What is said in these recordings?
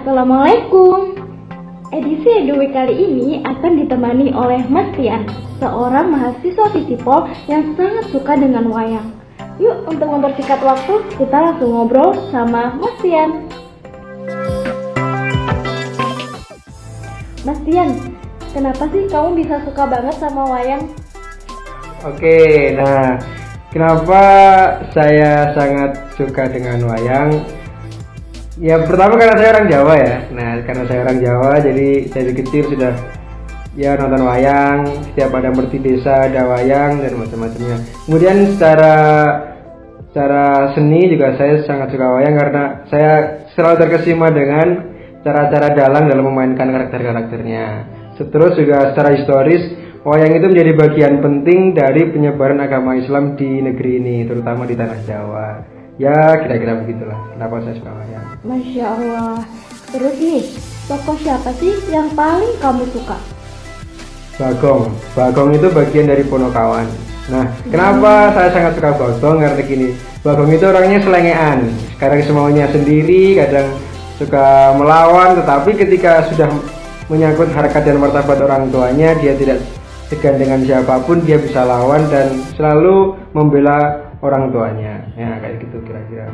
Assalamualaikum. Edisi EduWeek kali ini akan ditemani oleh Mas Tian, seorang mahasiswa Visipol yang sangat suka dengan wayang. Yuk, untuk mempersingkat waktu, kita langsung ngobrol sama Mas Tian. Mas Tian, kenapa sih kamu bisa suka banget sama wayang? Oke, nah kenapa saya sangat suka dengan wayang? Ya pertama karena saya orang Jawa ya. Nah karena saya orang Jawa, jadi dari kecil sudah ya nonton wayang. Setiap ada merti desa ada wayang dan macam-macamnya. Kemudian secara secara seni juga saya sangat suka wayang karena saya selalu terkesima dengan cara-cara dalang dalam memainkan karakter-karakternya. Terus juga secara historis, wayang itu menjadi bagian penting dari penyebaran agama Islam di negeri ini, terutama di tanah Jawa. Ya, kira-kira begitulah. Kenapa saya suka wayang? Masya Allah. Terus nih, tokoh siapa sih yang paling kamu suka? Bagong. Bagong itu bagian dari Ponokawan. Nah, kenapa saya sangat suka Bagong? Karena gini, Bagong itu orangnya selengean. Sekarang semuanya sendiri, kadang suka melawan, tetapi ketika sudah menyangkut harkat dan martabat orang tuanya dia tidak segan dengan siapa pun dia bisa lawan dan selalu membela orang tuanya. Ya kayak gitu kira-kira.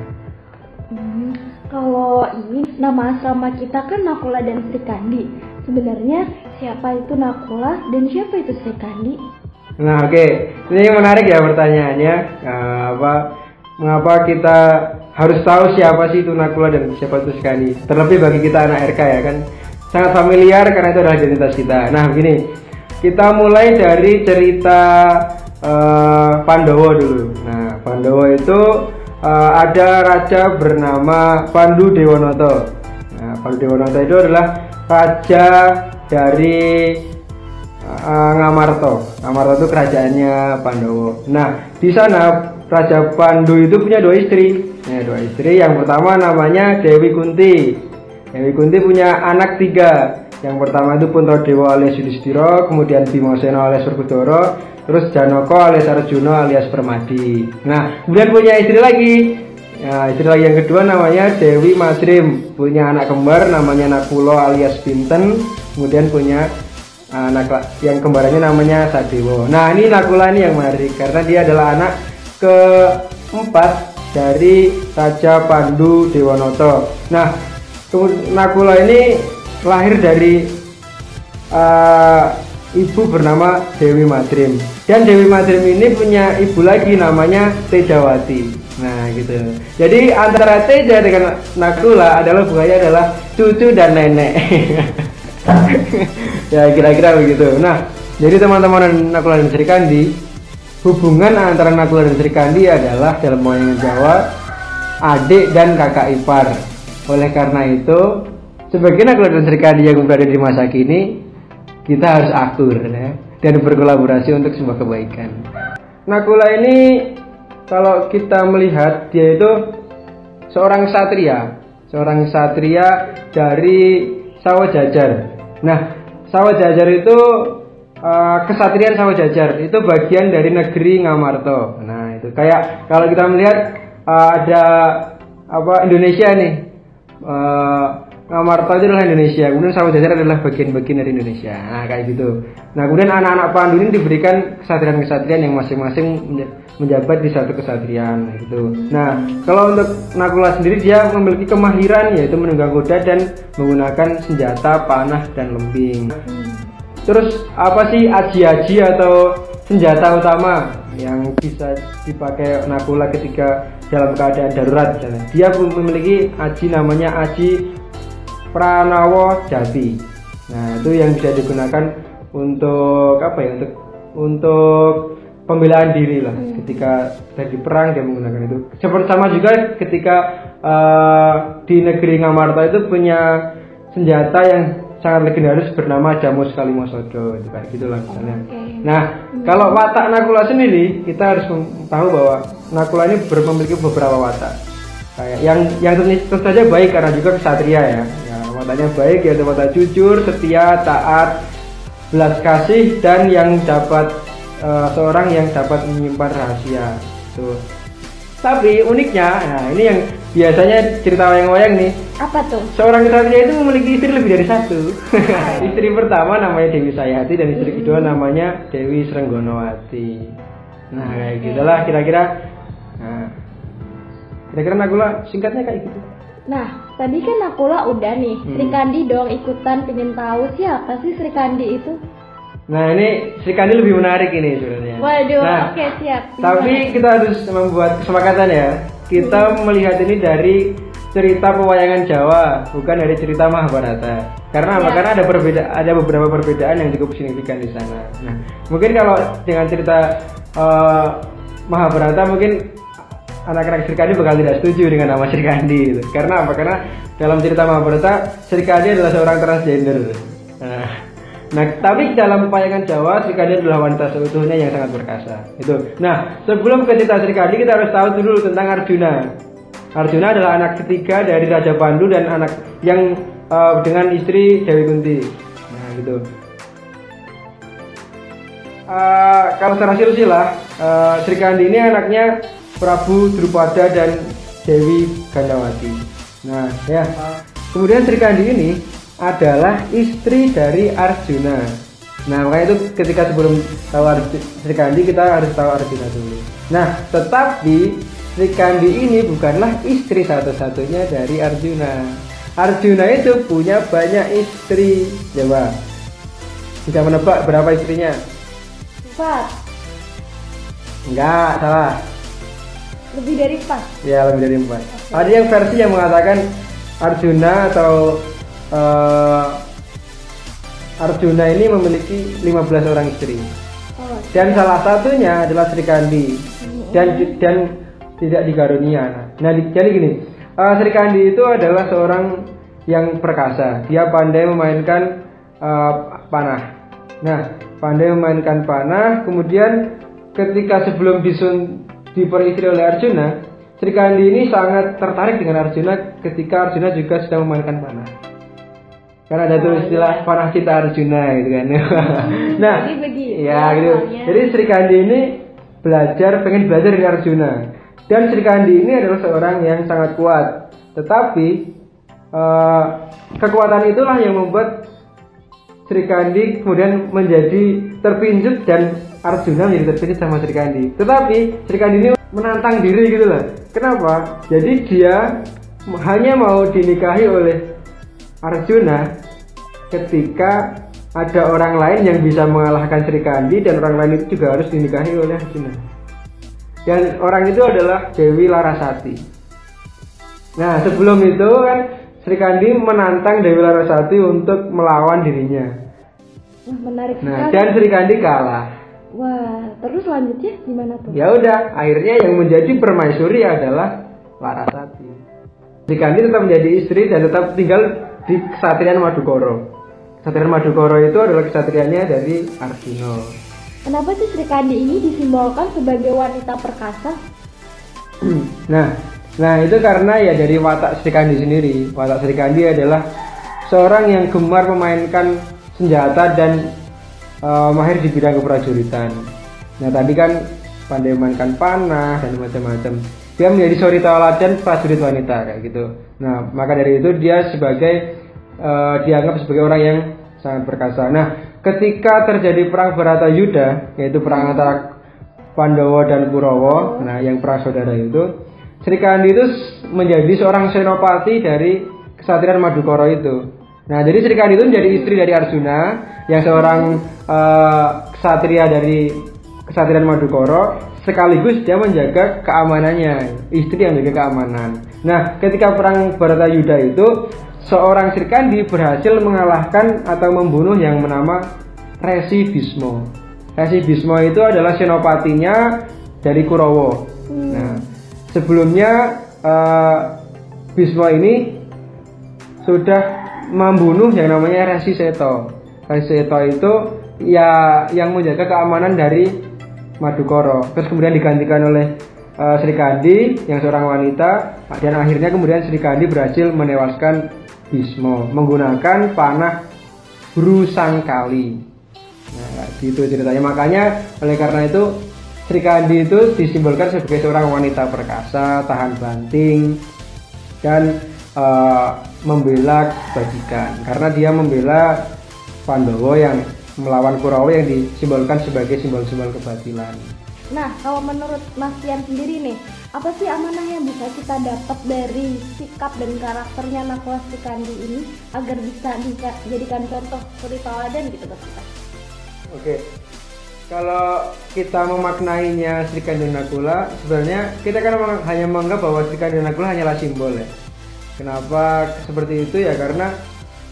Hmm, kalau ini nama sama kita kan Nakula dan Sri Kandi. Sebenarnya siapa itu Nakula dan siapa itu Sri Kandi? Nah oke. Okay. ini menarik ya pertanyaannya. Nah, apa mengapa kita harus tahu siapa sih itu Nakula dan siapa itu Sri Kandi? Terlebih bagi kita anak RK ya kan? Sangat familiar karena itu adalah identitas kita. Nah, begini, kita mulai dari cerita uh, Pandowo dulu. Nah, Pandowo itu uh, ada raja bernama Pandu Dewonoto. Nah, Pandu Dewonoto itu adalah raja dari uh, Ngamarto. Ngamarto itu kerajaannya Pandowo. Nah, di sana Raja Pandu itu punya dua istri. Nah, dua istri. Yang pertama namanya Dewi Kunti. Dewi Kunti punya anak tiga. Yang pertama itu Dewa alias Yudhistira, kemudian Bimoseno alias Werkudara, terus Janoko alias Arjuna alias Permadi. Nah, kemudian punya istri lagi. Nah, istri lagi yang kedua namanya Dewi Madrim, punya anak kembar namanya Nakulo alias Binten, kemudian punya anak yang kembarannya namanya Sadewo. Nah, ini Nakula ini yang menarik karena dia adalah anak keempat dari Raja Pandu Dewanoto. Nah, Nakula ini lahir dari uh, ibu bernama Dewi Madrim. Dan Dewi Madrim ini punya ibu lagi namanya Tejawati. Nah gitu. Jadi antara Teja dengan Nakula adalah buahnya adalah cucu dan nenek. Ya kira-kira begitu. Nah jadi teman-teman Nakula dan Sri Kandi hubungan antara Nakula dan Sri Kandi adalah dalam wayang Jawa adik dan kakak ipar. Oleh karena itu, sebagai anak dan serikandi yang berada di masa kini, kita harus akur ya, dan berkolaborasi untuk sebuah kebaikan. Nakula ini kalau kita melihat dia itu seorang satria, seorang satria dari Sawah Jajar. Nah, Sawah Jajar itu uh, kesatrian Sawah Jajar itu bagian dari negeri Ngamarto. Nah, itu kayak kalau kita melihat uh, ada apa Indonesia nih uh, Ngamarta itu adalah Indonesia, kemudian Sawah Jajar adalah bagian-bagian dari Indonesia. Nah, kayak gitu. Nah, kemudian anak-anak Pandu ini diberikan kesatrian-kesatrian yang masing-masing menjabat di satu kesatrian gitu. Nah, kalau untuk Nakula sendiri dia memiliki kemahiran yaitu menunggang kuda dan menggunakan senjata panah dan lembing. Terus apa sih aji-aji atau senjata utama yang bisa dipakai Nakula ketika dalam keadaan darurat. Dia memiliki aji namanya aji Pranawo Jati. Nah, itu yang bisa digunakan untuk apa ya? Untuk untuk pembelaan diri lah hmm. ketika terjadi perang dia menggunakan itu. Seperti sama juga ketika uh, di negeri Ngamarta itu punya senjata yang sangat legendaris bernama Jamus Kalimosodo itu kayak gitulah misalnya. Okay. Nah, hmm. kalau watak Nakula sendiri kita harus tahu bahwa Nakula ini memiliki beberapa watak. Kayak yang yang tentu saja baik karena juga kesatria ya. Ya, wataknya baik yaitu watak jujur, setia, taat, belas kasih dan yang dapat uh, seorang yang dapat menyimpan rahasia. Tuh. Tapi uniknya, nah ini yang biasanya cerita wayang-wayang nih. Apa tuh? Seorang kesatria itu memiliki istri lebih dari satu. istri pertama namanya Dewi Sayati dan istri kedua namanya Dewi Srenggonowati. Nah kayak gitulah kira-kira. Nah, kira-kira Nakula singkatnya kayak gitu. Nah, tadi kan Nakula udah nih. Hmm. Sri Kandi dong ikutan pengen tahu siapa sih Sri Kandi itu? Nah ini Sri Kandi lebih menarik ini sebenarnya. Waduh, Nah, oke siap. Tapi kita harus membuat kesepakatan ya. Kita melihat ini dari cerita pewayangan Jawa, bukan dari cerita Mahabharata. Karena apa? Ya. Karena ada berbeda, ada beberapa perbedaan yang cukup signifikan di sana. Nah, mungkin kalau dengan cerita eh, Mahabharata mungkin anak-anak Sri Kandi bakal tidak setuju dengan nama Sri Kandi gitu. Karena apa? Karena dalam cerita Mahabharata Sri Kandi adalah seorang transgender. Nah, nah, tapi dalam pewayangan Jawa Sri Kandi adalah wanita seutuhnya yang sangat perkasa. Itu. Nah, sebelum ke cerita Sri Kandi kita harus tahu dulu tentang Arjuna. Arjuna adalah anak ketiga dari Raja Pandu dan anak yang eh, dengan istri Dewi Kunti. Nah, gitu. Eh, kalau secara silsilah, eh, Sri Kandi ini anaknya Prabu Drupada dan Dewi Gandawati. Nah, ya. Kemudian Sri Kandi ini adalah istri dari Arjuna. Nah, makanya itu ketika sebelum tahu Sri Kandi kita harus tahu Arjuna dulu. Nah, tetapi Sri Kandi ini bukanlah istri satu-satunya dari Arjuna. Arjuna itu punya banyak istri. Coba. Bisa menebak berapa istrinya? Empat. Enggak, salah. Lebih dari empat. Ya lebih dari empat. Ada yang versi yang mengatakan Arjuna atau eh, Arjuna ini memiliki 15 orang istri. Oh, Dan salah satunya adalah Sri Kandi. Dan dan tidak digarunia anak. Nah, di- jadi gini, eh, Sri Kandi itu adalah seorang yang perkasa. Dia pandai memainkan eh, panah. Nah, pandai memainkan panah. Kemudian ketika sebelum Bisun diperistri oleh Arjuna, Sri Kandi ini sangat tertarik dengan Arjuna ketika Arjuna juga sedang memainkan panah. Karena ada tuh istilah panah cinta Arjuna gitu kan. nah, Jadi begitu ya gitu. Jadi Sri Kandi ini belajar, pengen belajar dari Arjuna. Dan Sri Kandi ini adalah seorang yang sangat kuat. Tetapi eh, kekuatan itulah yang membuat Sri Kandi kemudian menjadi terpincut dan Arjuna menjadi terpincut sama Sri Kandi. Tetapi Sri Kandi ini menantang diri gitu loh. Kenapa? Jadi dia hanya mau dinikahi oleh Arjuna ketika ada orang lain yang bisa mengalahkan Sri Kandi dan orang lain itu juga harus dinikahi oleh Arjuna. Dan orang itu adalah Dewi Larasati. Nah, sebelum itu kan Sri Kandi menantang Dewi Larasati untuk melawan dirinya. Menarik Nah, sekali. dan Sri Kandi kalah. Wah, terus selanjutnya gimana tuh? Ya udah, akhirnya yang menjadi permaisuri adalah Larasati. Sri Kandi tetap menjadi istri dan tetap tinggal di Kesatrian Madukoro. Kesatrian Madukoro itu adalah kesatriannya dari Arjuna. Kenapa sih Sri Kandi ini disimbolkan sebagai wanita perkasa? nah, nah itu karena ya dari watak Sri Kandi sendiri. Watak Sri Kandi adalah seorang yang gemar memainkan senjata dan eh, mahir di bidang keprajuritan. Nah tadi kan pandai memainkan panah dan macam-macam. Dia menjadi suri tauladan prajurit wanita kayak gitu. Nah maka dari itu dia sebagai eh, dianggap sebagai orang yang sangat perkasa. Nah ketika terjadi perang Barata Yuda yaitu perang antara Pandawa dan Kurawa, nah yang perang saudara itu, Sri Kandi itu menjadi seorang senopati dari kesatrian Madukoro itu. Nah, jadi Sri Kandi itu menjadi istri dari Arjuna, yang seorang eh, kesatria dari kesatrian Madukoro, sekaligus dia menjaga keamanannya, istri yang menjaga keamanan. Nah, ketika perang Barata Yuda itu, seorang Sri Kandi berhasil mengalahkan atau membunuh yang bernama Resi Bismo. Resi Bismo itu adalah senopatinya dari Kurawa. Nah, sebelumnya eh, Bismo ini sudah membunuh yang namanya Resi Seto. Resi Seto itu ya yang menjaga keamanan dari Madukoro. Terus kemudian digantikan oleh eh, Sri Kandi yang seorang wanita dan akhirnya kemudian Sri Kandi berhasil menewaskan Bismo menggunakan panah Brusangkali. Nah, gitu ceritanya. Makanya oleh karena itu Sri Kandi itu disimbolkan sebagai seorang wanita perkasa, tahan banting, dan uh, membela kebajikan. Karena dia membela Pandowo yang melawan Kurawa yang disimbolkan sebagai simbol-simbol kebatilan. Nah, kalau menurut Mas Tian sendiri nih, apa sih amanah yang bisa kita dapat dari sikap dan karakternya Nakula Sri Kandi ini agar bisa dijadikan contoh seperti teladan gitu buat kita? Oke, kalau kita memaknainya Sri Kandi Nakula, sebenarnya kita kan hanya menganggap bahwa Sri Kandi Nakula hanyalah simbol ya. Kenapa seperti itu ya? Karena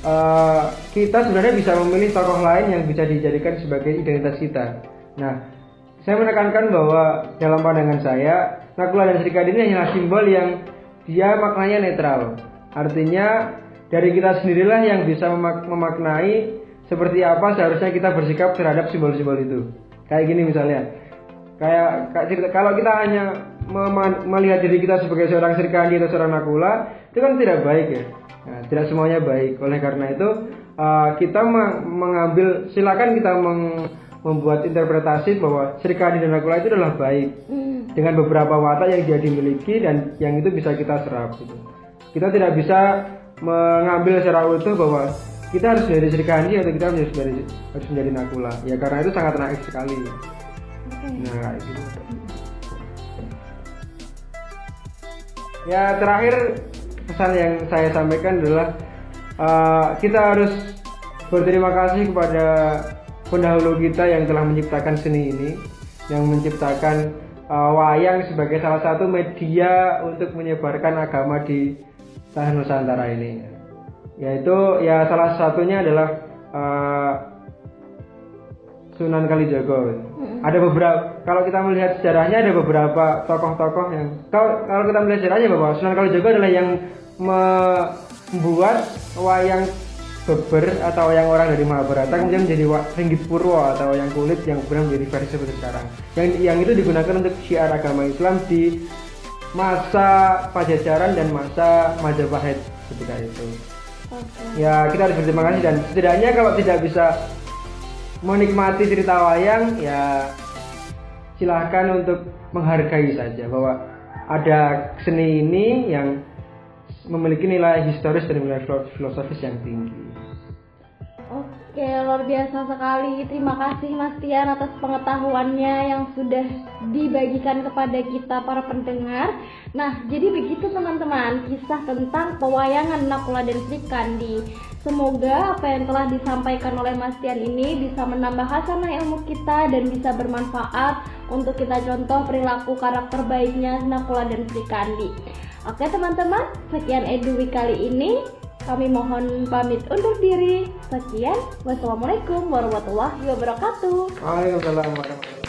uh, kita sebenarnya bisa memilih tokoh lain yang bisa dijadikan sebagai identitas kita. Nah, saya menekankan bahwa dalam pandangan saya, Nakula dan Sri Kandi ini hanyalah simbol yang dia maknanya netral. Artinya dari kita sendirilah yang bisa memak memaknai seperti apa seharusnya kita bersikap terhadap simbol-simbol itu kayak gini misalnya kayak kalau kita hanya melihat diri kita sebagai seorang serikandi atau seorang nakula itu kan tidak baik ya nah, tidak semuanya baik oleh karena itu uh, kita mengambil silakan kita meng membuat interpretasi bahwa serikandi dan nakula itu adalah baik mm. dengan beberapa watak yang dia dimiliki dan yang itu bisa kita serap gitu. kita tidak bisa mengambil secara utuh bahwa kita harus menjadi serikandi atau kita harus menjadi harus menjadi nakula ya karena itu sangat naik sekali okay. nah itu ya terakhir pesan yang saya sampaikan adalah uh, kita harus berterima kasih kepada pendahulu kita yang telah menciptakan seni ini yang menciptakan uh, wayang sebagai salah satu media untuk menyebarkan agama di tanah Nusantara ini yaitu ya salah satunya adalah uh, Sunan Kalijogo. Ada beberapa kalau kita melihat sejarahnya ada beberapa tokoh-tokoh yang kalau kalau kita melihat sejarahnya bahwa Sunan Kalijogo adalah yang membuat wayang beber atau yang orang dari Mahabharata kemudian menjadi ringgit purwo atau yang kulit yang kemudian menjadi versi seperti sekarang. Yang yang itu digunakan untuk syiar agama Islam di masa Pajajaran dan masa Majapahit ketika itu. Okay. Ya kita harus berterima kasih dan setidaknya kalau tidak bisa menikmati cerita wayang ya silahkan untuk menghargai saja bahwa ada seni ini yang memiliki nilai historis dan nilai filosofis yang tinggi. Oke, luar biasa sekali. Terima kasih Mas Tian atas pengetahuannya yang sudah dibagikan kepada kita para pendengar. Nah, jadi begitu teman-teman kisah tentang pewayangan Nakula dan Sri Kandi. Semoga apa yang telah disampaikan oleh Mas Tian ini bisa menambah hasanah ilmu kita dan bisa bermanfaat untuk kita contoh perilaku karakter baiknya Nakula dan Sri Kandi. Oke teman-teman, sekian edui kali ini. Kami mohon pamit undur diri. Sekian, wassalamualaikum warahmatullahi wabarakatuh. Waalaikumsalam warahmatullahi wabarakatuh.